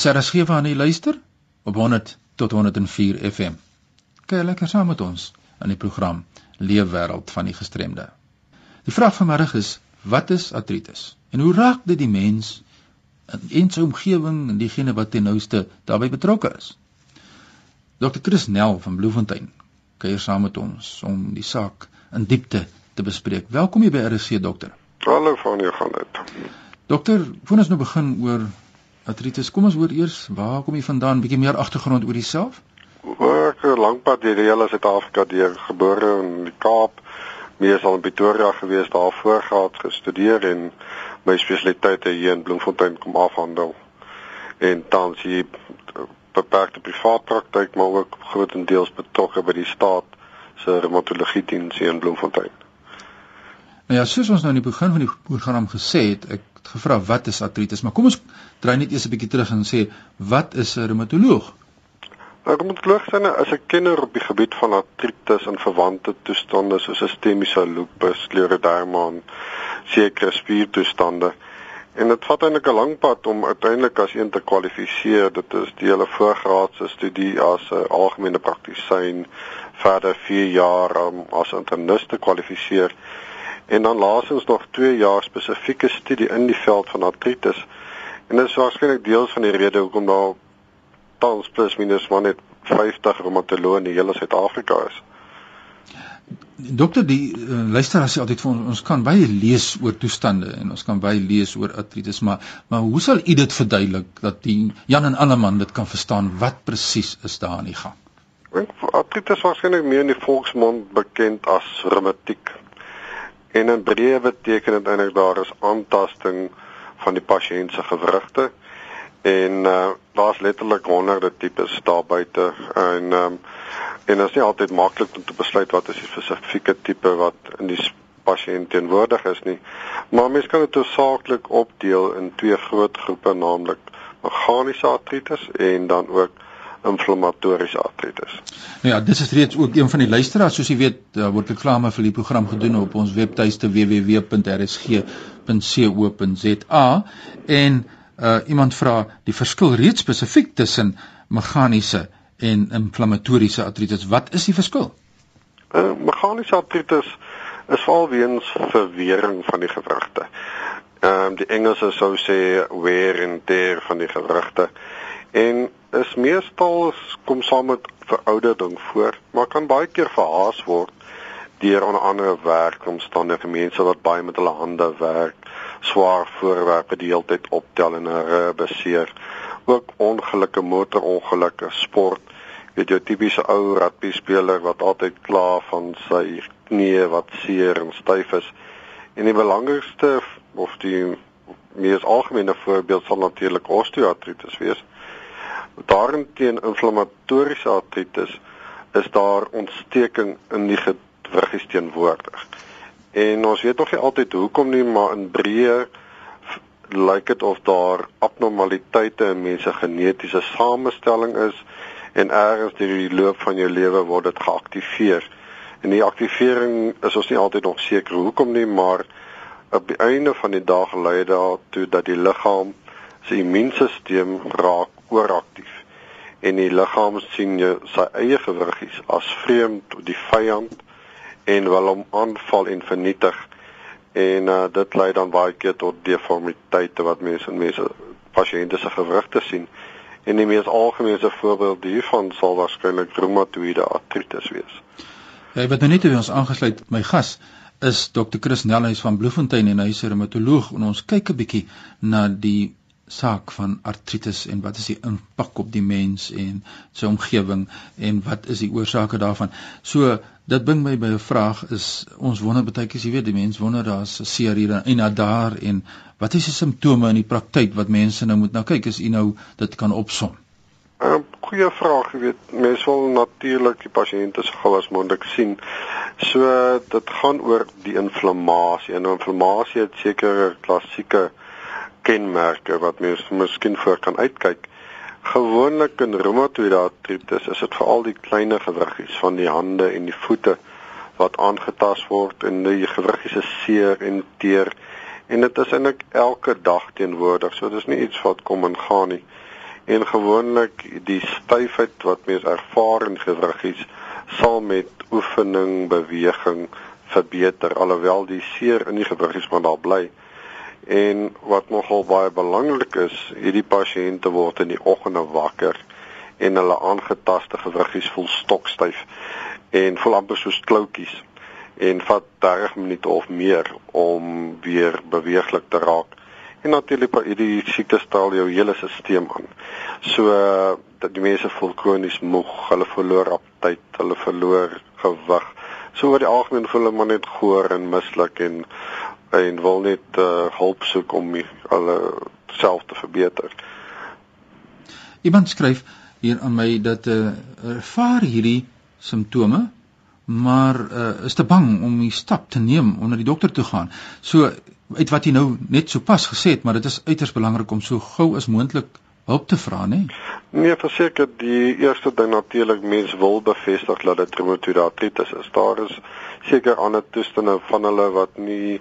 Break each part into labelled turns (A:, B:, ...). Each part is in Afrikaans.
A: Dis RSG van die luister op 100 tot 104 FM. Kyk lekker saam met ons in die program Leefwêreld van die gestremde. Die vraag vanmiddag is: wat is artritis en hoe raak dit die mens in sy omgewing en diegene wat ten nouste daarbey betrokke is? Dr. Chris Nel van Bloemfontein kuier saam met ons om die saak in diepte te bespreek. Welkom hier by RSC dokter.
B: Hallo van jou gaan dit.
A: Dokter, voordat ons nou begin oor artritis. Kom ons hoor eers, waar kom jy vandaan? Bietjie meer agtergrond oor jouself?
B: Ek het lankpad deur die hele Suid-Afrika deur gebore in die Kaap, meesal in Pretoria gewees, daar voorgehad gestudeer en my spesialiteite hier in Bloemfontein kom afhandel. En tans hier beperkte privaat praktyk, maar ook grootendeels betrokke by die staat se reumatologie diens hier in Bloemfontein.
A: Nou ja, soos ons nou in die begin van die program gesê het, ek gevra wat is artritis, maar kom ons draai net eers 'n bietjie terug en sê wat is 'n reumatoloog?
B: Nou, 'n Reumatoloog is 'n is 'n kenner op die gebied van artritis en verwante toestande soos sistemiese lupus, scleroderma en sekere spiertoestande. En dit vat eintlik 'n lang pad om uiteindelik as een te kwalifiseer. Dit is die hele voorgraadse studie as 'n algemene praktisyn, verder 4 jaar om as internis te kwalifiseer en dan laasens nog 2 jaar spesifieke studie in die veld van artritis. En dit is waarskynlik deels van die rede hoekom daar tans plus minus maar net 50 reumatoloë in die hele Suid-Afrika is.
A: Dokter, die uh, luisteraars sê altyd vir ons ons kan baie lees oor toestande en ons kan baie lees oor artritis, maar maar hoe sal u dit verduidelik dat die Jan en Alleman dit kan verstaan wat presies is daar aan die gang?
B: Artritis waarskynlik meer in die volksmond bekend as reumatiek En in breë beteken dit eintlik daar is aantasting van die pasiënt se gewrigte en uh, daar's letterlik honderde tipes daar buite en um, en dit is nie altyd maklik om te besluit wat is die spesifieke tipe wat in die pasiënt teenwoordig is nie. Maar mens kan dit hoofsaaklik opdeel in twee groot groepe, naamlik meganiese artritis en dan ook inflammatoriese artritis.
A: Nou ja, dis is reeds ook een van die luisteraars, soos jy weet, daar word reklame vir die program gedoen op ons webtuiste www.rsg.co.za en uh iemand vra die verskil reeds spesifiek tussen meganiese en inflammatoriese artritis. Wat is die verskil?
B: Uh meganiese artritis is veral weens verwering van die gewrigte. Ehm um, die Engelse sou sê wear and tear van die gewrigte. En is meestal kom saam met veroudering voor, maar kan baie keer verhaas word deur onder andere werkomstandighede, mense wat baie met hulle hande werk, swaar voorwerpe die hele tyd optel en hulle beseer. Ook ongelukke motorongelukke, sport, weet jy tipiese ou rugby speler wat altyd kla van sy knie wat seer en styf is. En die belangrikste of die mees algemene voorbeeld sal natuurlik osteoartritis wees daarenteen inflammatoriese artritis is daar ontsteking in die gewriggies teenwoordig. En ons weet nog nie altyd hoekom nie, maar in breë lyk dit of daar abnormaliteite in mense genetiese samestelling is en ergens deur die loop van jou lewe word dit geaktiveer. En die aktivering is ons nie altyd nog seker hoekom nie, maar op die einde van die dag lei dit daartoe dat die liggaam se immuunstelsel raak ooraktief en die liggaam sien jy sy eie gewriggies as vreemd, die vyand en wil hom aanval en vernietig en uh, dit lei dan baie keer tot deformiteite wat mense in mense pasiënte se gewrigte sien en die mees algemene voorbeeld hiervan sal waarskynlik reumatoïde artritis wees.
A: Ja, wat nou net by ons aangesluit my gas is Dr. Chris Nellhuis van Bloemfontein en hy is 'n reumatoloog en ons kyk 'n bietjie na die saak van artritis en wat is die impak op die mens en sy omgewing en wat is die oorsake daarvan. So dit bring my by 'n vraag is ons wonder baie keer jy weet die mens wonder daar's seer hier en daar en wat is die simptome in die praktyk wat mense nou moet nou kyk as u nou dit kan opsom.
B: 'n uh, Goeie vraag, jy weet mense wil natuurlik die pasiënte so gou as moontlik sien. So dit gaan oor die inflammasie en inflammasie het sekere klassieke kenmerke wat mens miskien voor kan uitkyk. Gewoonlik in reumatoïde artritis is dit veral die klein gewriggies van die hande en die voete wat aangetast word en die gewriggies is seer en teer en dit is eintlik elke dag teenwoordig. So dis nie iets wat kom en gaan nie. en gewoonlik die styfheid wat mens ervaar in gewriggies sal met oefening, beweging verbeter alhoewel die seer in die gewriggies maar daar bly. En wat nogal baie belangrik is, hierdie pasiënte word in die oggende wakker en hulle aangetaste gewriggies voel stokstyf en voel amper soos kloutjies en vat 30 minute of meer om weer beweeglik te raak. En natuurlik hierdie siekte straal jou hele stelsel aan. So dat die mense voel kronies moeg, hulle verloor aptyt, hulle verloor gewig. So oor die algemeen voel hulle maar net goor en mislik en en wil net uh, hulp soek om hulle self te verbeter.
A: Iemand skryf hier aan my dat uh, ervaar hierdie simptome maar uh, is te bang om die stap te neem om na die dokter toe gaan. So uit wat jy nou net so pas gesê het, maar dit is uiters belangrik om so gou as moontlik hulp te vra, né?
B: Nee, verseker die eerste ding natuurlik mens wil bevestig dat dit reumatoïde artritis is. Daar is seker ander toestande van hulle wat nie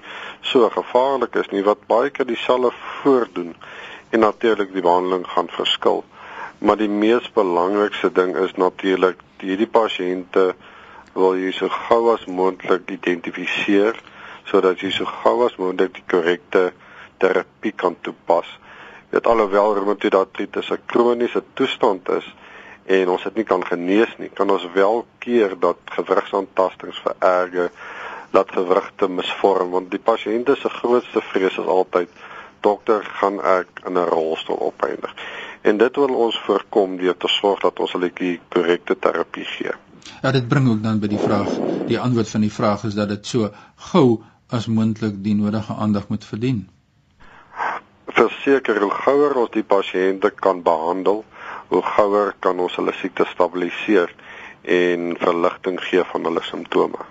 B: so gevaarlik is nie wat baie keer dieselfde voordoen en natuurlik die behandeling gaan verskil. Maar die mees belangrikste ding is natuurlik hierdie pasiënte wil jy so gou as moontlik identifiseer sodat jy so gou as moontlik die korrekte terapie kan toepas. Dit alhoewel reumatoïde artritis 'n kroniese toestand is en ons dit nie kan genees nie, kan ons wel keer dat gewrigsaantastings vererger, dat gewrigte misvorm want die pasiënte se grootste vrees is altyd dokter gaan ek in 'n rolstoel opeindig. En dit wil ons voorkom deur te sorg dat ons hulle die korrekte terapie gee.
A: Ja, dit bring ook dan by die vraag, die antwoord van die vraag is dat dit so gou as moontlik die nodige aandag moet verdien.
B: Verseker, hoe gouer ons die pasiënte kan behandel, hoe gouer kan ons hulle siekte stabiliseer en verligting gee van hulle simptome.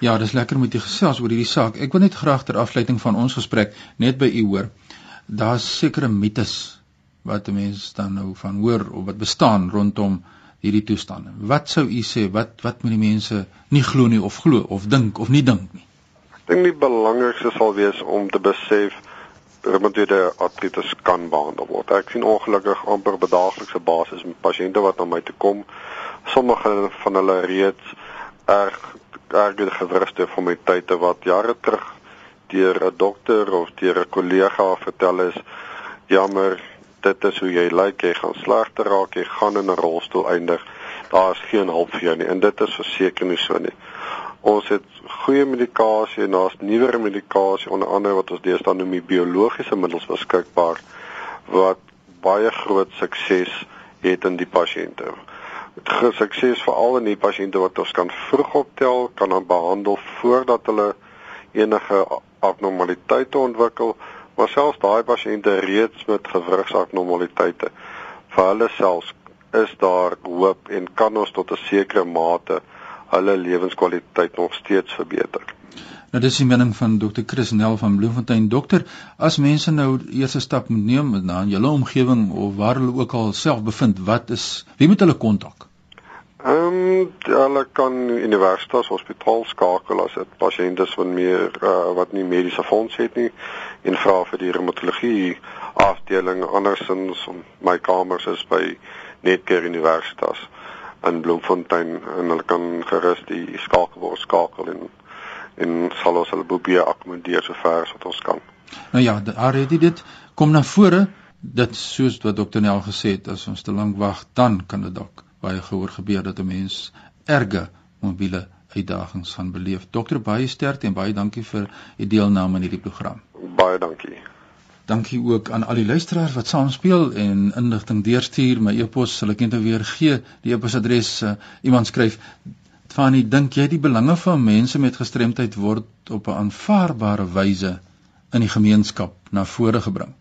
A: Ja, dis lekker met u gesels oor hierdie saak. Ek wil net graag ter afsluiting van ons gesprek net by u hoor. Daar's sekere mites wat mense dan nou van hoor of wat bestaan rondom hierdie toestande. Wat sou u sê wat wat moet die mense nie glo nie of glo of dink of nie dink nie?
B: Ek dink die belangrikste sal wees om te besef reumatoïde artritis kan behandel word. Ek sien ongelukkig amper bedaaglikse basis met pasiënte wat na my toe kom. Sommige van hulle reeds erg erge gewrigte deformiteite wat jare terug deur 'n dokter of deur 'n kollega vertel is jammer dit is hoe jy lyk, jy gaan slegter raak, jy gaan in 'n rolstoel eindig. Daar is geen hulp vir jou nie en dit is verseker nie so nie. Ons het goeie medikasie en daar's nuwer medikasie onder andere wat ons deesdae noem biologiese middels beskikbaar wat baie groot sukses het in die pasiënte. Groot sukses veral in die pasiënte wat ons kan vroeg optel, kan dan behandel voordat hulle enige abnormaliteite ontwikkel maar selfs daai pasiënte reeds met gewrigsabnormaliteite vir hulle selfs is daar hoop en kan ons tot 'n sekere mate hulle lewenskwaliteit nog steeds verbeter.
A: Nou dis die mening van Dr. Chris Nel van Bloemfontein. Dokter, as mense nou eerste stap moet neem na in julle omgewing of waar hulle ook al self bevind, wat is wie moet hulle kontak?
B: Ehm um, hulle kan universiteit hospitaal skakel as dit pasiënte is wat meer uh, wat nie mediese fonds het nie en vra vir die reumatologie afdeling andersins om my kamers is by Netcare Universitas in Bloemfontein en hulle kan gerus die skakel word skakel en en sal ons hulle probeer akkommodeer so ver as wat ons kan.
A: Nou ja, daar het dit kom na vore dit soos wat dokter Nel gesê het as ons te lank wag dan kan dit dalk baie gehoor gebeur dat 'n mens erge mobiele uitdagings gaan beleef. Dokter baie sterkte en baie dankie vir u deelname aan hierdie program.
B: Baie dankie.
A: Dankie ook aan al die luisteraars wat saamspeel en inligting deurstuur. My e-pos sal ek net nou weer gee. Die e-posadres uh, iemand skryf Fanie, dink jy die belange van mense met gestremdheid word op 'n aanvaarbare wyse in die gemeenskap na vore gebring?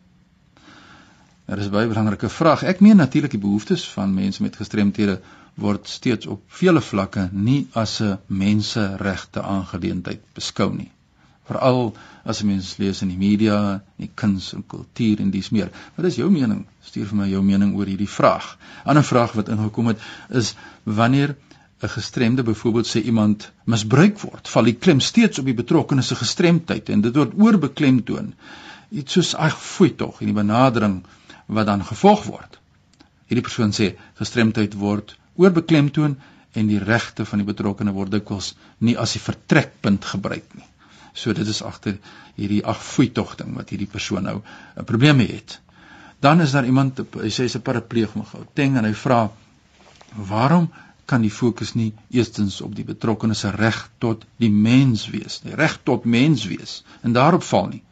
A: Dit is 'n baie belangrike vraag. Ek meen natuurlik die behoeftes van mense met gestremthede word steeds op vele vlakke nie as 'n menseregte aangeleentheid beskou nie. Veral as mense lees in die media, in die kuns en kultuur en dis meer. Wat is jou mening? Stuur vir my jou mening oor hierdie vraag. 'n Ander vraag wat ingekom het is wanneer 'n gestremde byvoorbeeld sê iemand misbruik word, val die klem steeds op die betrokkenes se gestremdheid en dit word oorbeklemtoon. Iets soos ag, fooi tog, in die benadering wat dan gevolg word Hierdie persoon sê gestremdheid word oorbeklemtoon en die regte van die betrokkene word dikwels nie as die vertrekpunt gebruik nie. So dit is agter hierdie agfoeitogting wat hierdie persoon nou 'n probleem het. Dan is daar iemand, hy sê hy's 'n parapleeg van Gauteng en hy vra waarom kan die fokus nie eerstens op die betrokkenes se reg tot die mens wees nie, reg tot mens wees en daarop val nie.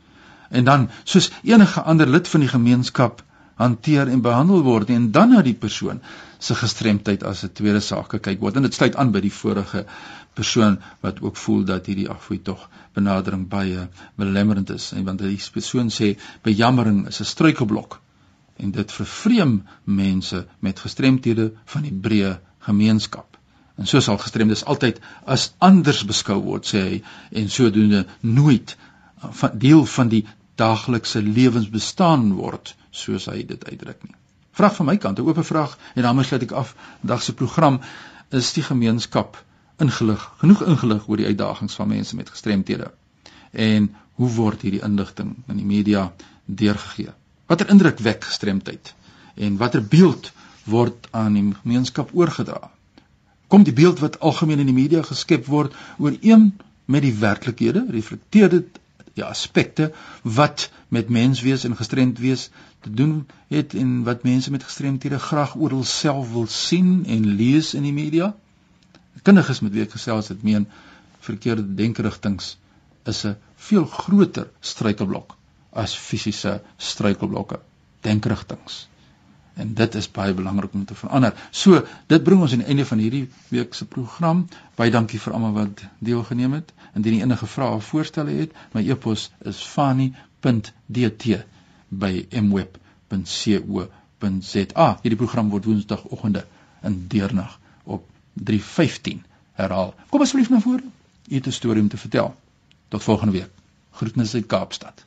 A: En dan soos enige ander lid van die gemeenskap hanteer en behandel word en dan na die persoon se gestremdheid as 'n tweede saak gekyk word en dit sluit aan by die vorige persoon wat ook voel dat hierdie afvoer tog benadering baie belemmerend is en want die persoon sê bejammering is 'n struikelblok en dit vervreem mense met gestremthede van die breë gemeenskap. En so sal gestremdes altyd as anders beskou word sê hy en sodoende nooit van deel van die daaglikse lewensbestaan word soos hy dit uitdruk nie. Vraag van my kant, 'n oop vraag en daarmee sluit ek af dag se program is die gemeenskap ingelig, genoeg ingelig oor die uitdagings van mense met gestremthede. En hoe word hierdie inligting in die media deurgegee? Watter indruk wek gestremdheid en watter beeld word aan die gemeenskap oorgedra. Kom die beeld wat algemeen in die media geskep word ooreen met die werklikhede, reflekteer dit die aspekte wat met menswees en gestremd wees te doen het en wat mense met gestremdhede graag oral self wil sien en lees in die media. Kinders met wie ek gesels het meen verkeerde denkerigtings is 'n veel groter struikelblok as fisiese struikelblokke denkerigtings en dit is baie belangrik om te verander. So, dit bring ons aan die einde van hierdie week se program. Baie dankie vir almal wat deelgeneem het. Indien enige vrae of voorstelle het, my e-pos is fani.dt by mweb.co.za. Hierdie program word Woensdagoggende in deernag op 3:15 herhaal. Kom asseblief na vore. Jy het 'n storie om te vertel. Tot volgende week. Groetnisse uit Kaapstad.